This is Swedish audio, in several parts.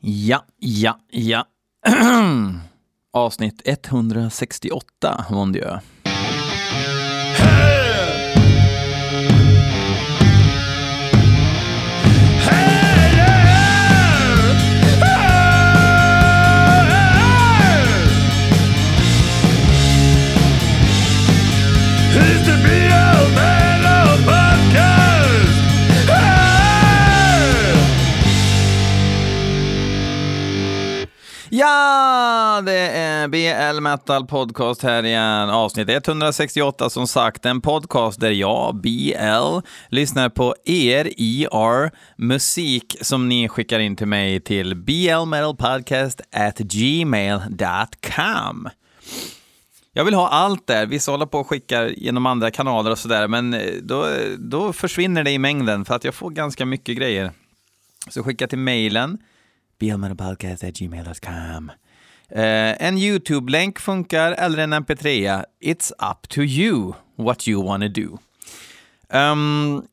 Ja, ja, ja. Avsnitt 168, mon Dieu. Ja, det är eh, BL Metal Podcast här igen. Avsnitt 168 som sagt. En podcast där jag, BL, lyssnar på er ER musik som ni skickar in till mig till blmetalpodcast at gmail.com. Jag vill ha allt där. Vissa håller på och skickar genom andra kanaler och sådär, men eh, då, då försvinner det i mängden för att jag får ganska mycket grejer. Så skicka till mejlen blmetalpodcast.gmail.com. Eh, en YouTube-länk funkar eller en mp3. It's up to you what you wanna do. Um,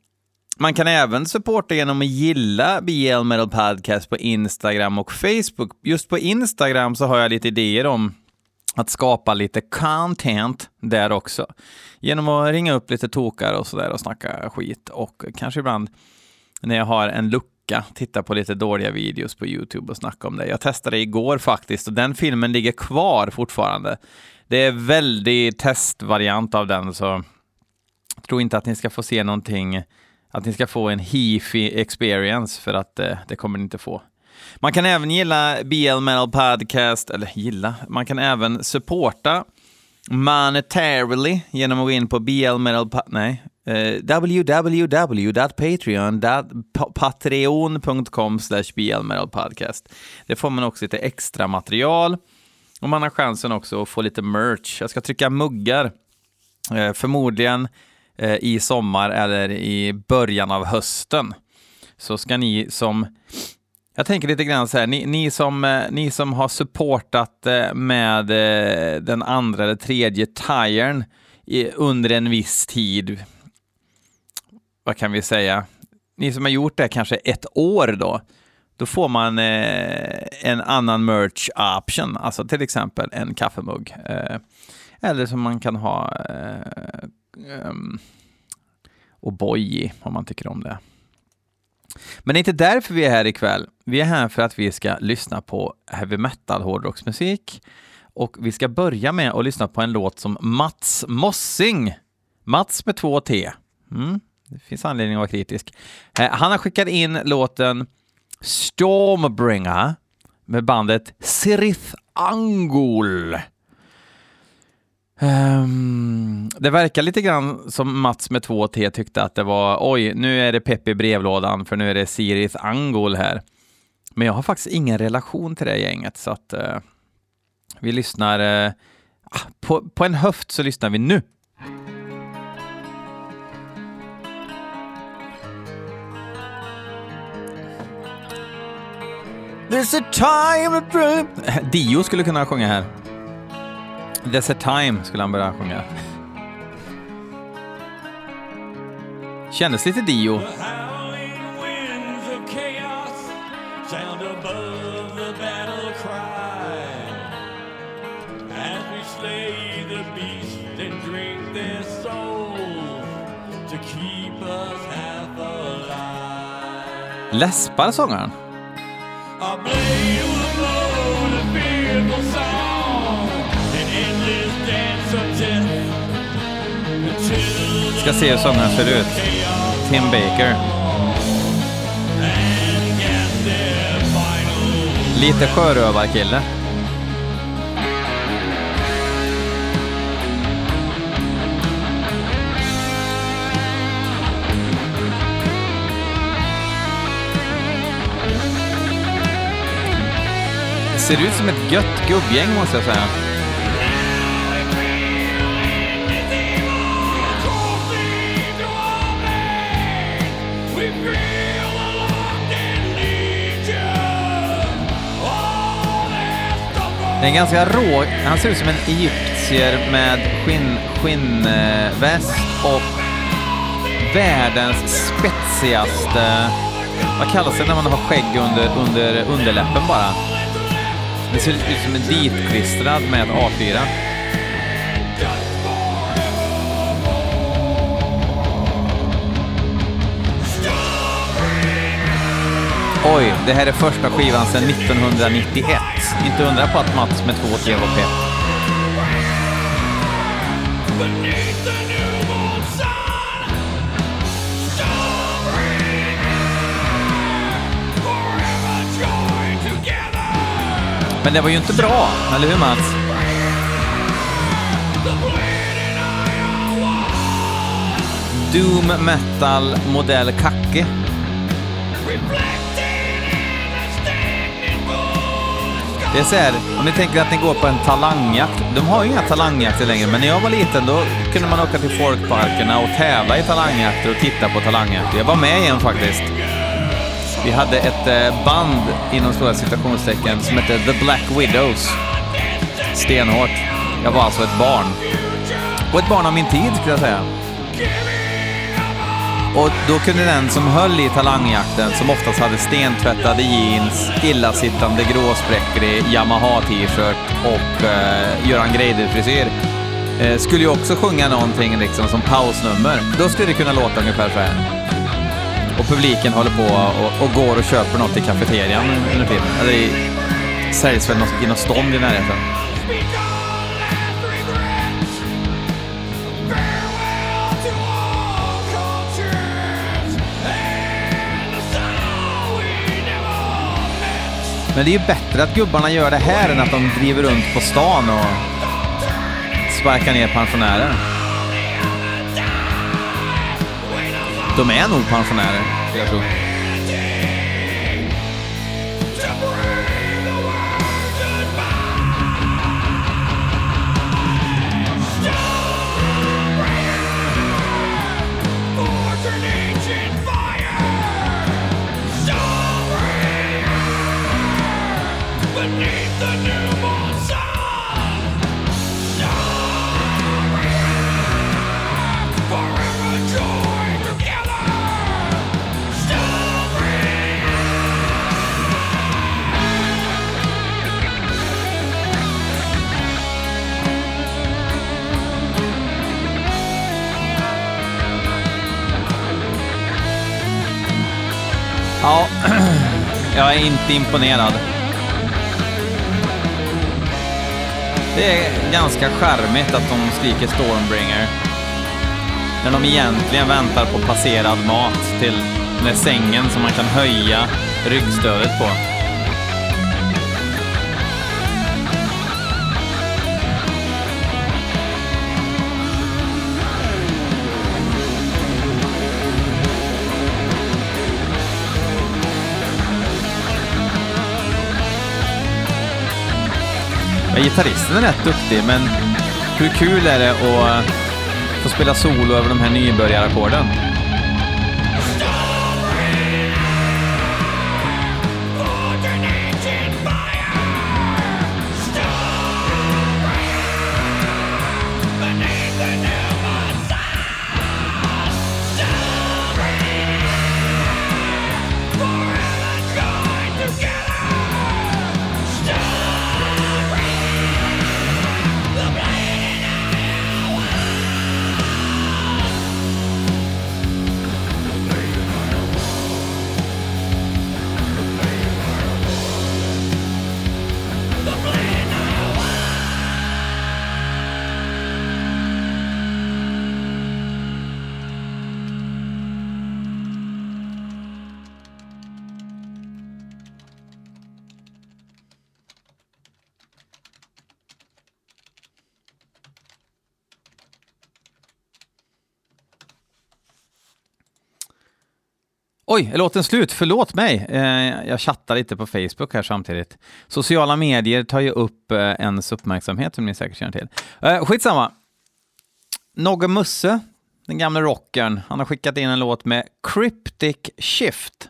man kan även supporta genom att gilla BL Metal Podcast på Instagram och Facebook. Just på Instagram så har jag lite idéer om att skapa lite content där också. Genom att ringa upp lite tokar och sådär och snacka skit och kanske ibland när jag har en lucka titta på lite dåliga videos på YouTube och snacka om det. Jag testade igår faktiskt och den filmen ligger kvar fortfarande. Det är väldigt testvariant av den så jag tror inte att ni ska få se någonting, att ni ska få en hifi experience för att eh, det kommer ni inte få. Man kan även gilla BL Metal Podcast, eller gilla, man kan även supporta monetarily genom att gå in på BL Metal, nej, www.patreon.com Podcast. Det får man också lite extra material och man har chansen också att få lite merch. Jag ska trycka muggar, eh, förmodligen eh, i sommar eller i början av hösten. Så ska ni som jag tänker lite grann så här, ni, ni, som, eh, ni som har supportat eh, med eh, den andra eller tredje tiren under en viss tid, vad kan vi säga? Ni som har gjort det kanske ett år då, då får man eh, en annan merch option, alltså till exempel en kaffemugg. Eh, eller som man kan ha eh, um, O'boy i, om man tycker om det. Men det är inte därför vi är här ikväll. Vi är här för att vi ska lyssna på heavy metal hårdrocksmusik. Och vi ska börja med att lyssna på en låt som Mats Mossing, Mats med två T. Mm, det finns anledning att vara kritisk. Eh, Han har skickat in låten Stormbringer med bandet Sirith Angul. Um, det verkar lite grann som Mats med två T tyckte att det var oj, nu är det pepp i brevlådan för nu är det Sirith Angol här. Men jag har faktiskt ingen relation till det gänget så att uh, vi lyssnar uh, på, på en höft så lyssnar vi nu. There's a time to... Dio skulle kunna sjunga här. There's a time skulle han börja sjunga. Kändes lite Dio. Howling winds Ska se hur sångaren ser ut. Tim Baker. Lite sjörövarkille. Ser ut som ett gött gubbgäng måste jag säga. Den är ganska rå. Han ser ut som en egyptier med skinn, skinnväst och världens spetsigaste Vad kallas det när man har skägg under, under underläppen bara? Det ser ut som en ditklistrad med ett A4. Oj, det här är första skivan sedan 1991. Inte undra på att Mats med två THP. Beneath the. Men det var ju inte bra, eller hur Mats? Doom metal modell Kacke. Det är så här, om ni tänker att ni går på en talangjakt. De har ju inga talangjakter längre, men när jag var liten då kunde man åka till folkparkerna och tävla i talangjakter och titta på talangjakter. Jag var med i en faktiskt. Vi hade ett eh, band inom stora citationstecken som hette The Black Widows. Stenhårt. Jag var alltså ett barn. Och ett barn av min tid, skulle jag säga. Och då kunde den som höll i talangjakten, som oftast hade stentvättade jeans, illasittande gråspräcklig Yamaha-t-shirt och eh, Göran Greider-frisyr, eh, skulle ju också sjunga någonting liksom som pausnummer. Då skulle det kunna låta ungefär så här. Och publiken håller på och, och går och köper något i kafeterian under tiden. Eller i, säljs väl något, i något stånd i närheten. Men det är ju bättre att gubbarna gör det här än att de driver runt på stan och sparkar ner pensionärer. De är nog pensionärer, skulle jag tro. Ja, jag är inte imponerad. Det är ganska charmigt att de skriker Stormbringer. När de egentligen väntar på passerad mat till den där sängen som man kan höja ryggstödet på. Ja, gitarristen är rätt duktig, men hur kul är det att eh, få spela solo över de här nybörjarackorden? Oj, är låten slut? Förlåt mig. Eh, jag chattar lite på Facebook här samtidigt. Sociala medier tar ju upp eh, ens uppmärksamhet, som ni säkert känner till. Eh, skitsamma. Nogge Musse, den gamla rockern, han har skickat in en låt med Cryptic Shift.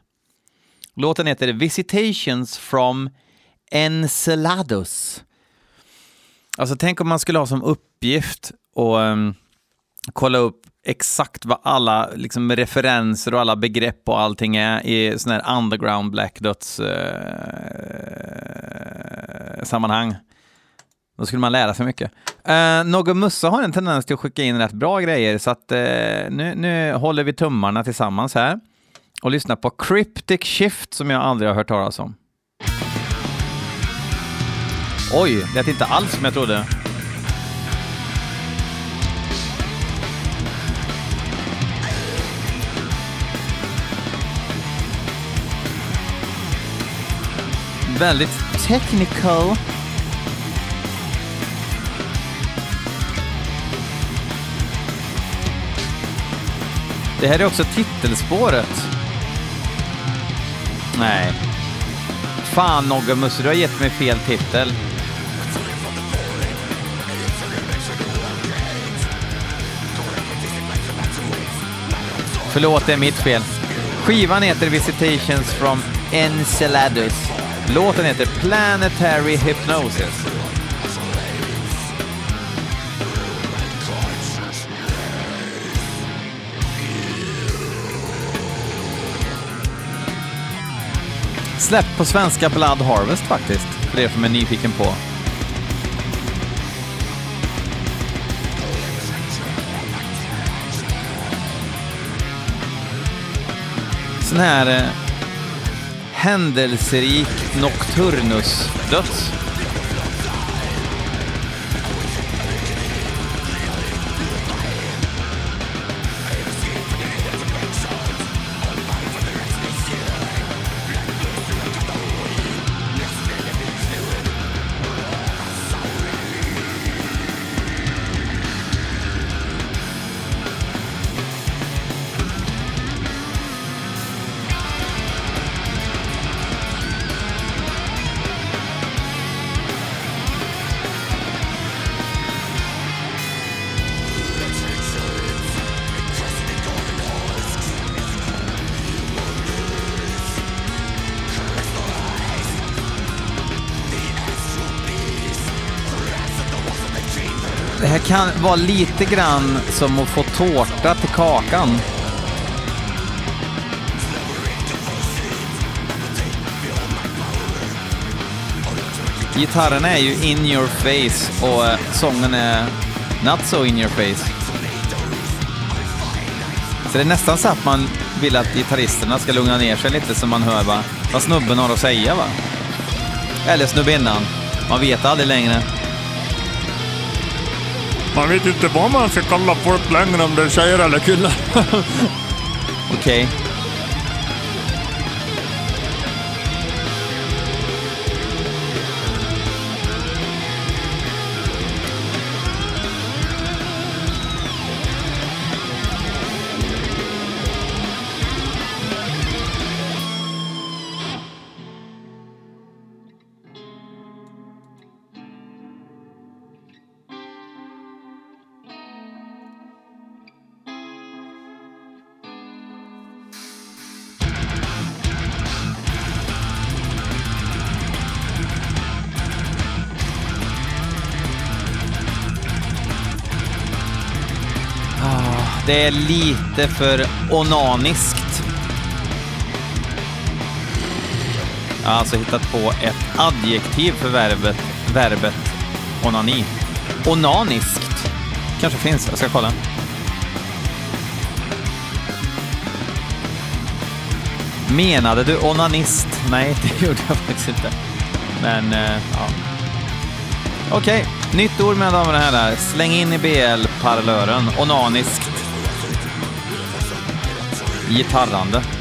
Låten heter Visitations from Enceladus. Alltså tänk om man skulle ha som uppgift och um, kolla upp exakt vad alla liksom, referenser och alla begrepp och allting är i sån här underground Black Dots eh, sammanhang. Då skulle man lära sig mycket. Eh, Nogge Mussa har en tendens till att skicka in rätt bra grejer, så att eh, nu, nu håller vi tummarna tillsammans här och lyssnar på Cryptic Shift som jag aldrig har hört talas om. Oj, det lät inte alls som jag trodde. Väldigt technical. Det här är också titelspåret. Nej. Fan Nogge Musse, du har gett mig fel titel. Förlåt, det är mitt fel. Skivan heter Visitations from Enceladus. Låten heter Planetary Hypnosis. Släppt på svenska Blood Harvest faktiskt, för det som är nyfiken på. Sån här eh, händelserik Nocturnus-döds. Det här kan vara lite grann som att få tårta till kakan. Gitarren är ju in your face och eh, sången är not so in your face. Så det är nästan så att man vill att gitarristerna ska lugna ner sig lite så man hör va, vad snubben har att säga. va. Eller snubbinnan. Man vet aldrig längre. Man vet inte vad man ska kalla folk längre om det är tjejer eller killar. Okej. Det är lite för onaniskt. Jag har alltså hittat på ett adjektiv för verbet, verbet onani. Onaniskt. Kanske finns, jag ska kolla. Menade du onanist? Nej, det gjorde jag faktiskt inte. Men, eh, ja. Okej, nytt ord mina damer och herrar. Släng in i BL-parlören. Onaniskt. Gitarrande.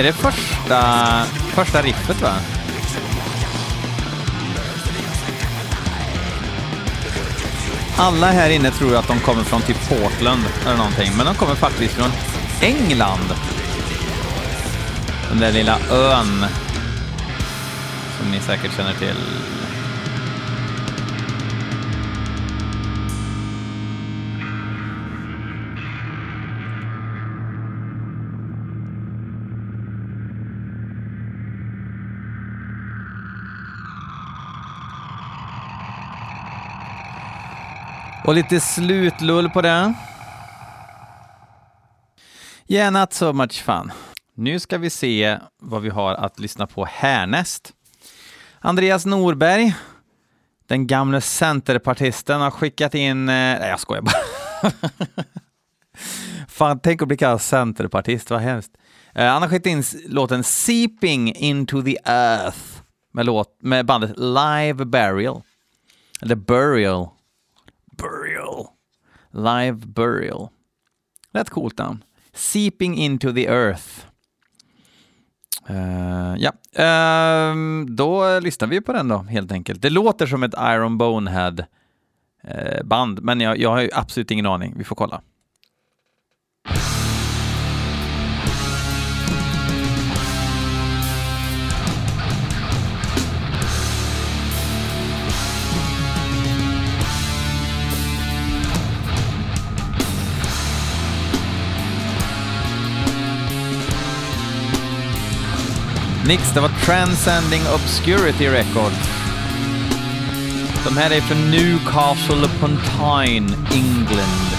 Är det första, första riffet va? Alla här inne tror att de kommer från typ Portland eller någonting, men de kommer faktiskt från England. Den där lilla ön som ni säkert känner till. Och lite slutlull på det. Yeah, not so much fun. Nu ska vi se vad vi har att lyssna på härnäst. Andreas Norberg, den gamle centerpartisten, har skickat in... Eh, nej, jag skojar bara. Fan, tänk att bli kallad centerpartist, vad hemskt. Eh, han har skickat in låten Seeping into the Earth med, låt, med bandet Live Burial. Eller Burial. Burial. Live Burial. Rätt coolt namn. Seeping into the Earth. Uh, ja, uh, då lyssnar vi på den då helt enkelt. Det låter som ett Iron Bonehead-band, eh, band, men jag, jag har ju absolut ingen aning. Vi får kolla. Nix, det var Transcending Obscurity Records. De här är från Newcastle upon Tyne, England.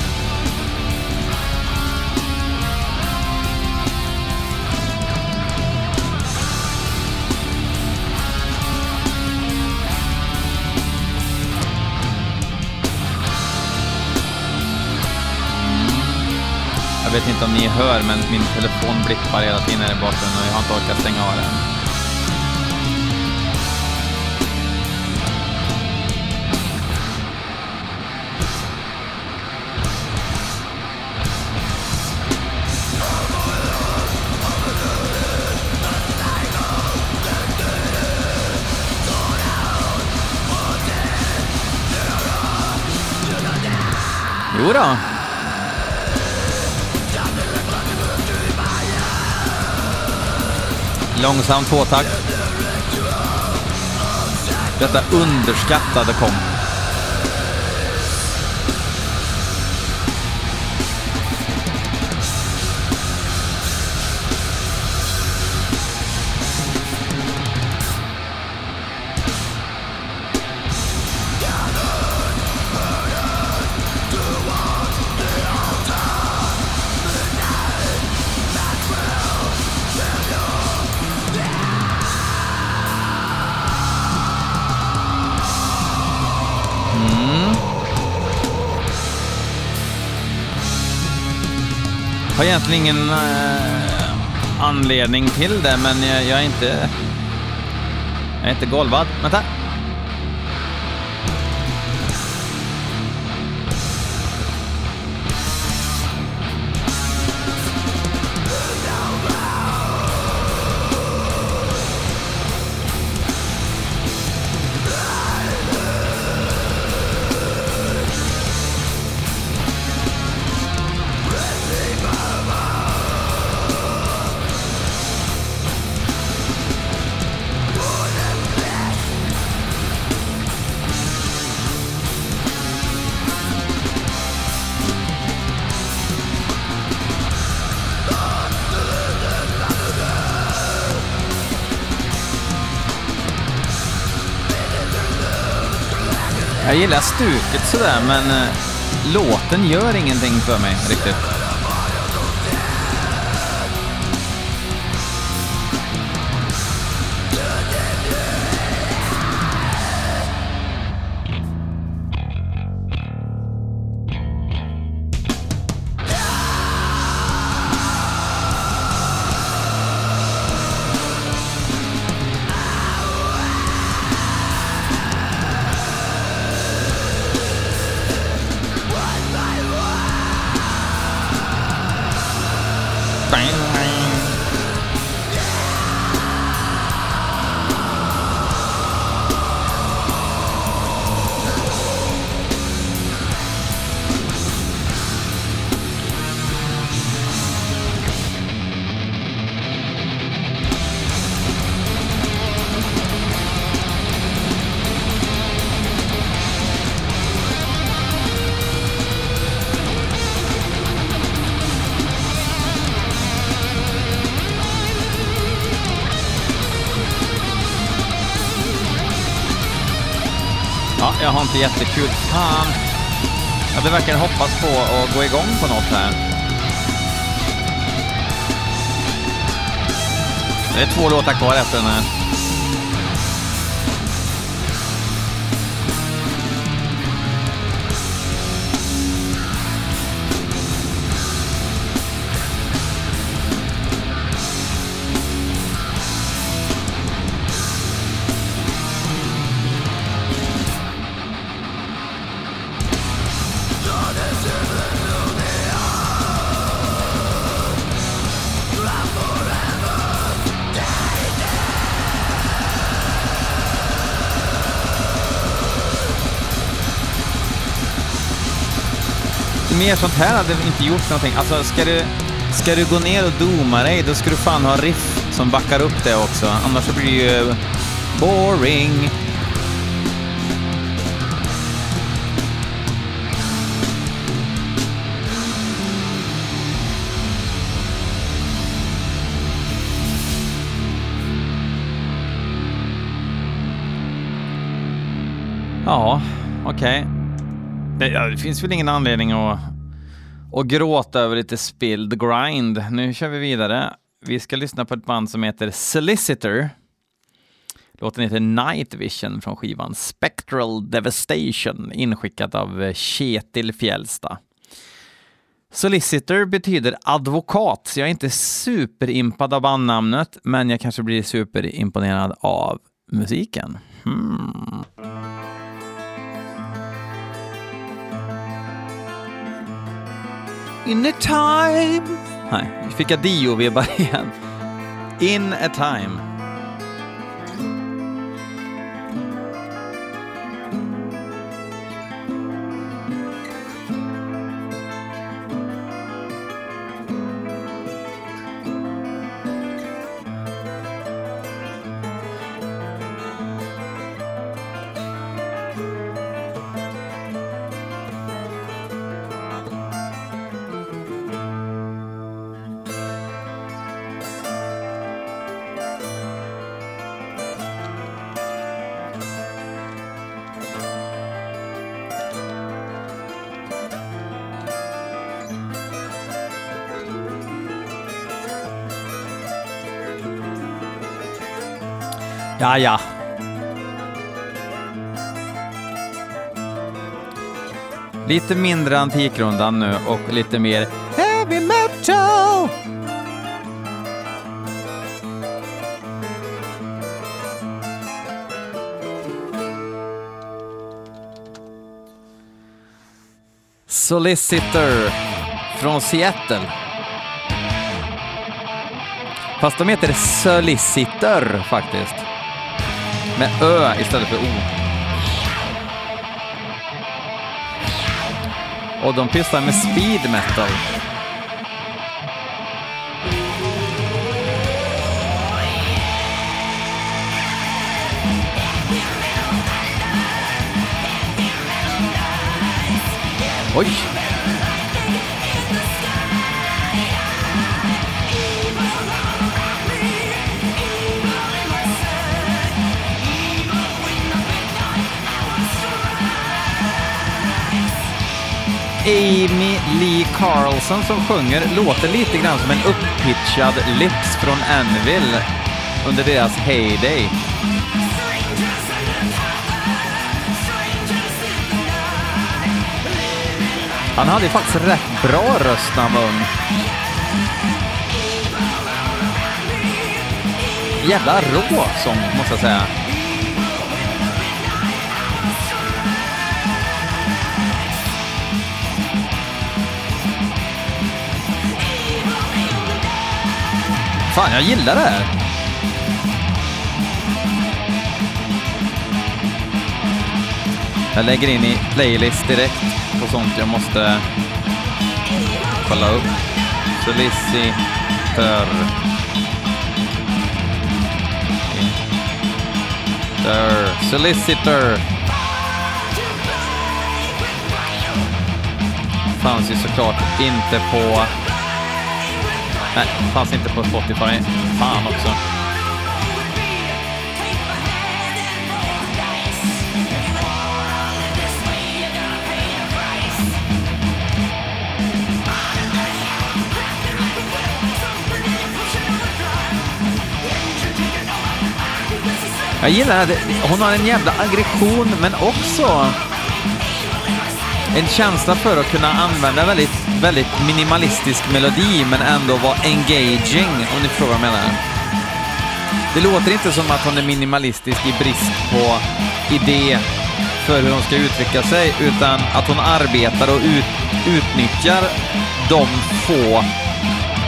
Jag vet inte om ni hör, men min telefon blippar hela tiden här i bakgrunden och jag har inte orkat stänga av den. Jo då. Långsam tvåtakt. Detta underskattade kom. Har egentligen ingen eh, anledning till det, men jag, jag är inte... Jag är inte golvad. Vänta! Gillar stuket sådär, men eh, låten gör ingenting för mig riktigt. Inte jättekul. Fan. Jag hade verkligen hoppats på att gå igång på något här. Det är två låtar kvar efter den här. Mer sånt här hade inte gjort någonting. Alltså, ska du, ska du gå ner och doma dig, då ska du fan ha riff som backar upp det också. Annars så blir det ju boring. Ja, okej. Det, ja, det finns väl ingen anledning att, och gråta över lite spilled grind. Nu kör vi vidare. Vi ska lyssna på ett band som heter Solicitor. Låten heter Night Vision från skivan Spectral Devastation, inskickat av Kjetil Fjällsta. Solicitor betyder advokat, så jag är inte superimpad av bandnamnet, men jag kanske blir superimponerad av musiken. Hmm. In a time... Nej, nu fick jag Dio-vibbar igen. In a time. Ja, ja. Lite mindre Antikrundan nu och lite mer heavy metal. Solicitor från Seattle. Fast de heter Solicitor faktiskt. Med Ö istället för O. Och de pysslar med speed metal. Oj! Amy Lee Carlson som sjunger låter lite grann som en upppitchad Lips från Anvil under deras heyday. Han hade ju faktiskt rätt bra röst när han var ung. Jävla rå sång, måste jag säga. Fan, jag gillar det här. Jag lägger in i playlist direkt på sånt jag måste kolla upp. Solicitor. Solicitor. Solicitor. Fanns ju såklart inte på... Nej, fanns inte på Spotify. Fan också. Jag gillar att hon har en jävla aggression, men också en känsla för att kunna använda väldigt väldigt minimalistisk melodi, men ändå vara engaging, om ni förstår vad jag menar. Det låter inte som att hon är minimalistisk i brist på idé för hur hon ska uttrycka sig, utan att hon arbetar och ut, utnyttjar de få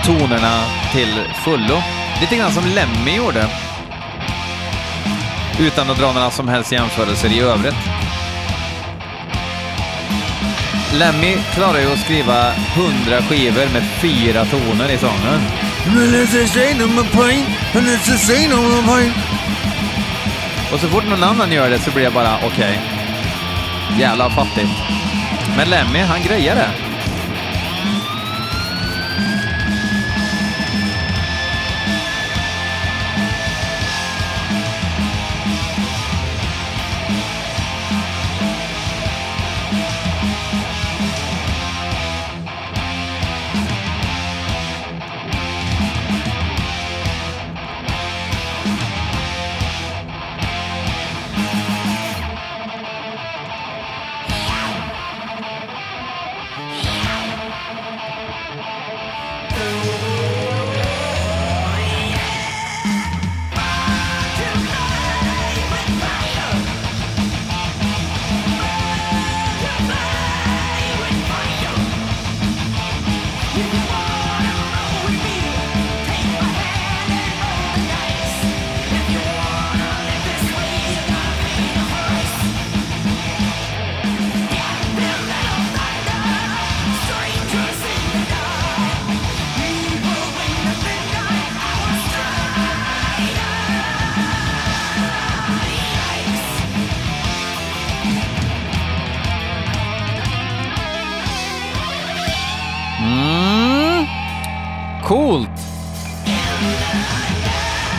tonerna till fullo. Lite grann som Lemmy gjorde. Utan att dra några som helst jämförelser i övrigt. Lemmy klarar ju att skriva hundra skivor med fyra toner i sången. Och så fort någon annan gör det så blir jag bara okej. Jävla fattigt. Men Lemmy, han grejer det. Coolt!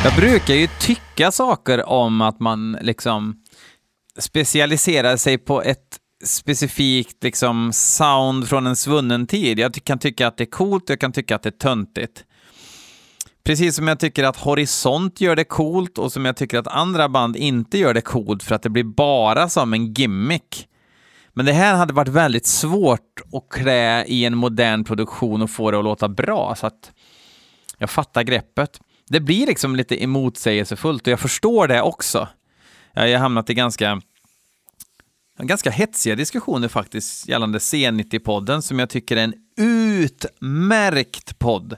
Jag brukar ju tycka saker om att man liksom specialiserar sig på ett specifikt liksom sound från en svunnen tid. Jag kan tycka att det är coolt, jag kan tycka att det är töntigt. Precis som jag tycker att Horisont gör det coolt och som jag tycker att andra band inte gör det coolt för att det blir bara som en gimmick. Men det här hade varit väldigt svårt att klä i en modern produktion och få det att låta bra, så att jag fattar greppet. Det blir liksom lite emotsägelsefullt och jag förstår det också. Jag har hamnat i ganska, ganska hetsiga diskussioner faktiskt gällande C90-podden som jag tycker är en utmärkt podd.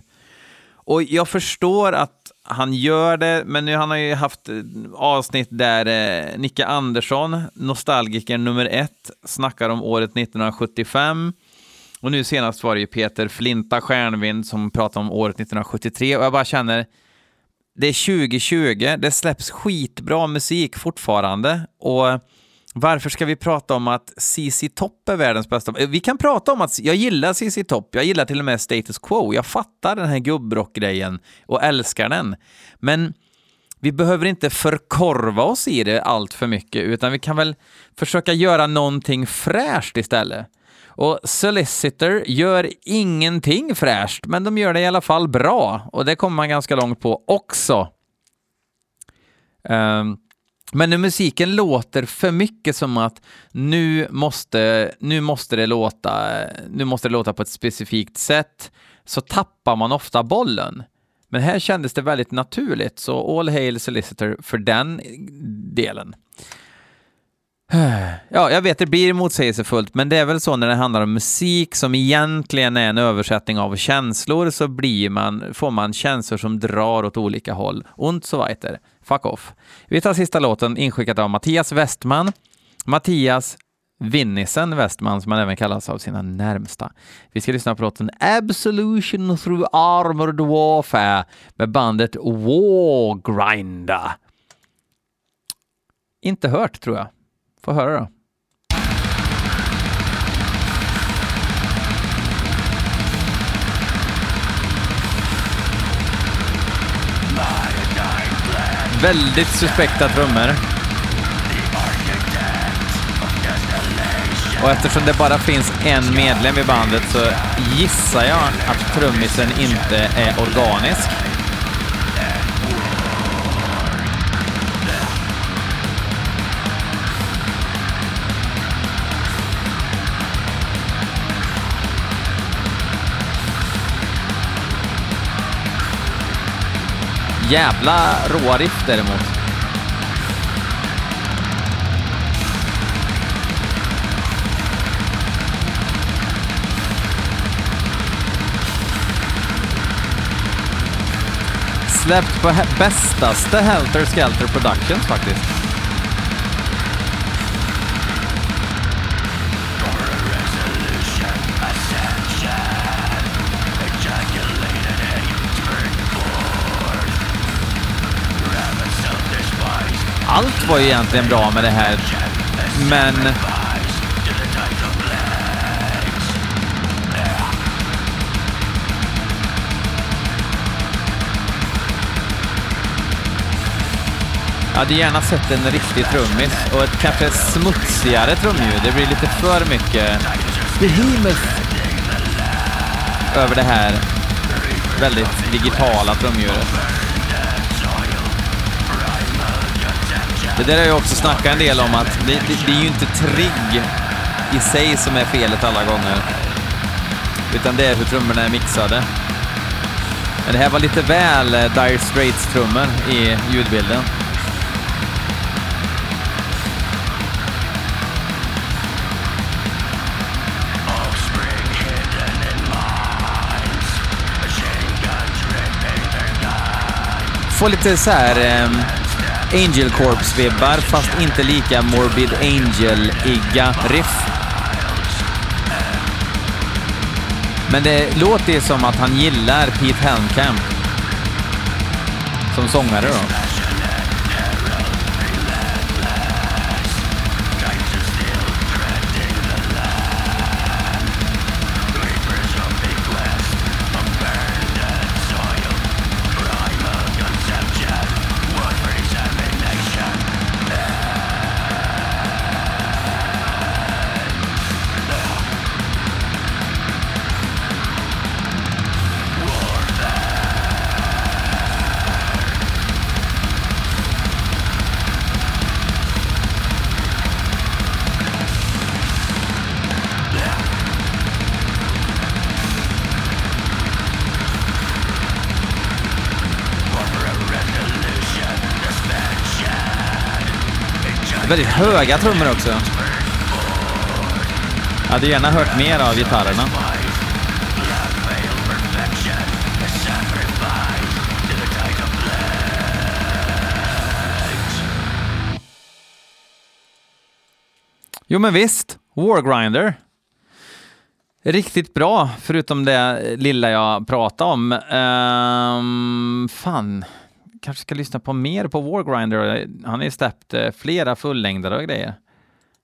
Och jag förstår att han gör det, men nu han har ju haft eh, avsnitt där eh, Nicke Andersson, nostalgiker nummer ett, snackar om året 1975. Och nu senast var det ju Peter Flinta Stjärnvind som pratade om året 1973 och jag bara känner, det är 2020, det släpps skitbra musik fortfarande och varför ska vi prata om att CC Top är världens bästa? Vi kan prata om att jag gillar CC Top, jag gillar till och med Status Quo, jag fattar den här gubbrock-grejen och älskar den. Men vi behöver inte förkorva oss i det allt för mycket, utan vi kan väl försöka göra någonting fräscht istället. Och Solicitor gör ingenting fräscht, men de gör det i alla fall bra. Och det kommer man ganska långt på också. Um, men när musiken låter för mycket som att nu måste, nu måste, det låta, nu måste det låta på ett specifikt sätt, så tappar man ofta bollen. Men här kändes det väldigt naturligt, så all hail Solicitor för den delen. Ja, jag vet, det blir motsägelsefullt, men det är väl så när det handlar om musik som egentligen är en översättning av känslor, så blir man, får man känslor som drar åt olika håll. Und so weiter. Fuck off. Vi tar sista låten, inskickad av Mattias Westman. Mattias Vinnisen Westman, som han även kallas av sina närmsta. Vi ska lyssna på låten Absolution through Armored Warfare med bandet Wargrinder. Inte hört, tror jag. Få höra då. Väldigt suspekta trummor. Och eftersom det bara finns en medlem i bandet så gissar jag att trummisen inte är organisk. Jävla råa riff däremot. Släppt på bästaste Helter Skelter Productions faktiskt. Allt var ju egentligen bra med det här, men... Jag hade gärna sett en riktig trummis och ett kanske smutsigare trumljud. Det blir lite för mycket behemoth över det här väldigt digitala trumljudet. Det där har jag också snackat en del om att det, det, det är ju inte trigg i sig som är felet alla gånger. Utan det är hur trummorna är mixade. Men det här var lite väl eh, Dire Straits-trummor i ljudbilden. Får lite så här eh, Angel Corps-vibbar, fast inte lika Morbid Angel-igga riff. Men det låter ju som att han gillar Pete Helmkamp som sångare då. Väldigt höga trummor också. Jag hade gärna hört mer av gitarrerna. Jo men visst, Wargrinder. Riktigt bra, förutom det lilla jag pratade om. Ehm, fan, kanske ska lyssna på mer på Wargrinder. Han har ju släppt eh, flera fullängdare och grejer.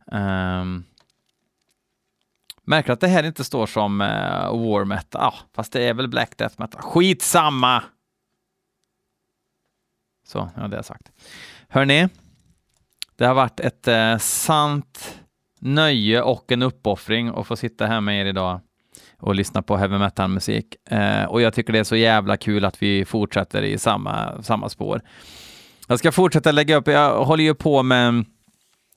Um, märker att det här inte står som uh, War Metal, ah, fast det är väl Black Death Metal. Skitsamma! Så, ja det har jag sagt. Hörni, det har varit ett uh, sant nöje och en uppoffring att få sitta här med er idag och lyssna på heavy metal-musik. Eh, och jag tycker det är så jävla kul att vi fortsätter i samma, samma spår. Jag ska fortsätta lägga upp, jag håller ju på med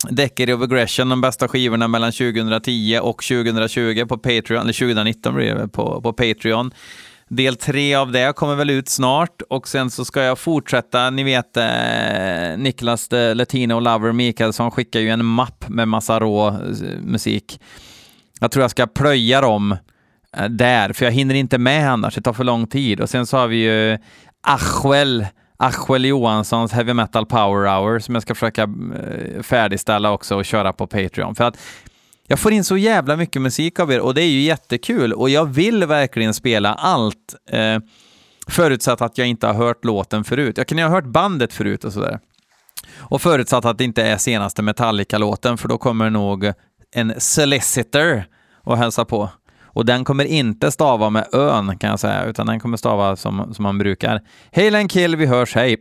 Decade of Aggression, de bästa skivorna mellan 2010 och 2020 på Patreon, eller 2019 blir det på, på Patreon. Del tre av det kommer väl ut snart och sen så ska jag fortsätta. Ni vet eh, Niklas eh, the Latino Lover Mikaelsson skickar ju en mapp med massa rå eh, musik. Jag tror jag ska plöja dem Eh, där, för jag hinner inte med annars. Det tar för lång tid. Och sen så har vi ju Achuel, Achuel Johanssons Heavy Metal Power Hour som jag ska försöka eh, färdigställa också och köra på Patreon. För att jag får in så jävla mycket musik av er och det är ju jättekul och jag vill verkligen spela allt. Eh, förutsatt att jag inte har hört låten förut. Jag kan ju ha hört bandet förut och sådär. Och förutsatt att det inte är senaste Metallica-låten för då kommer nog en Solicitor och hälsa på. Och den kommer inte stava med ön kan jag säga, utan den kommer stava som, som man brukar. Hej kill, vi hörs, hej!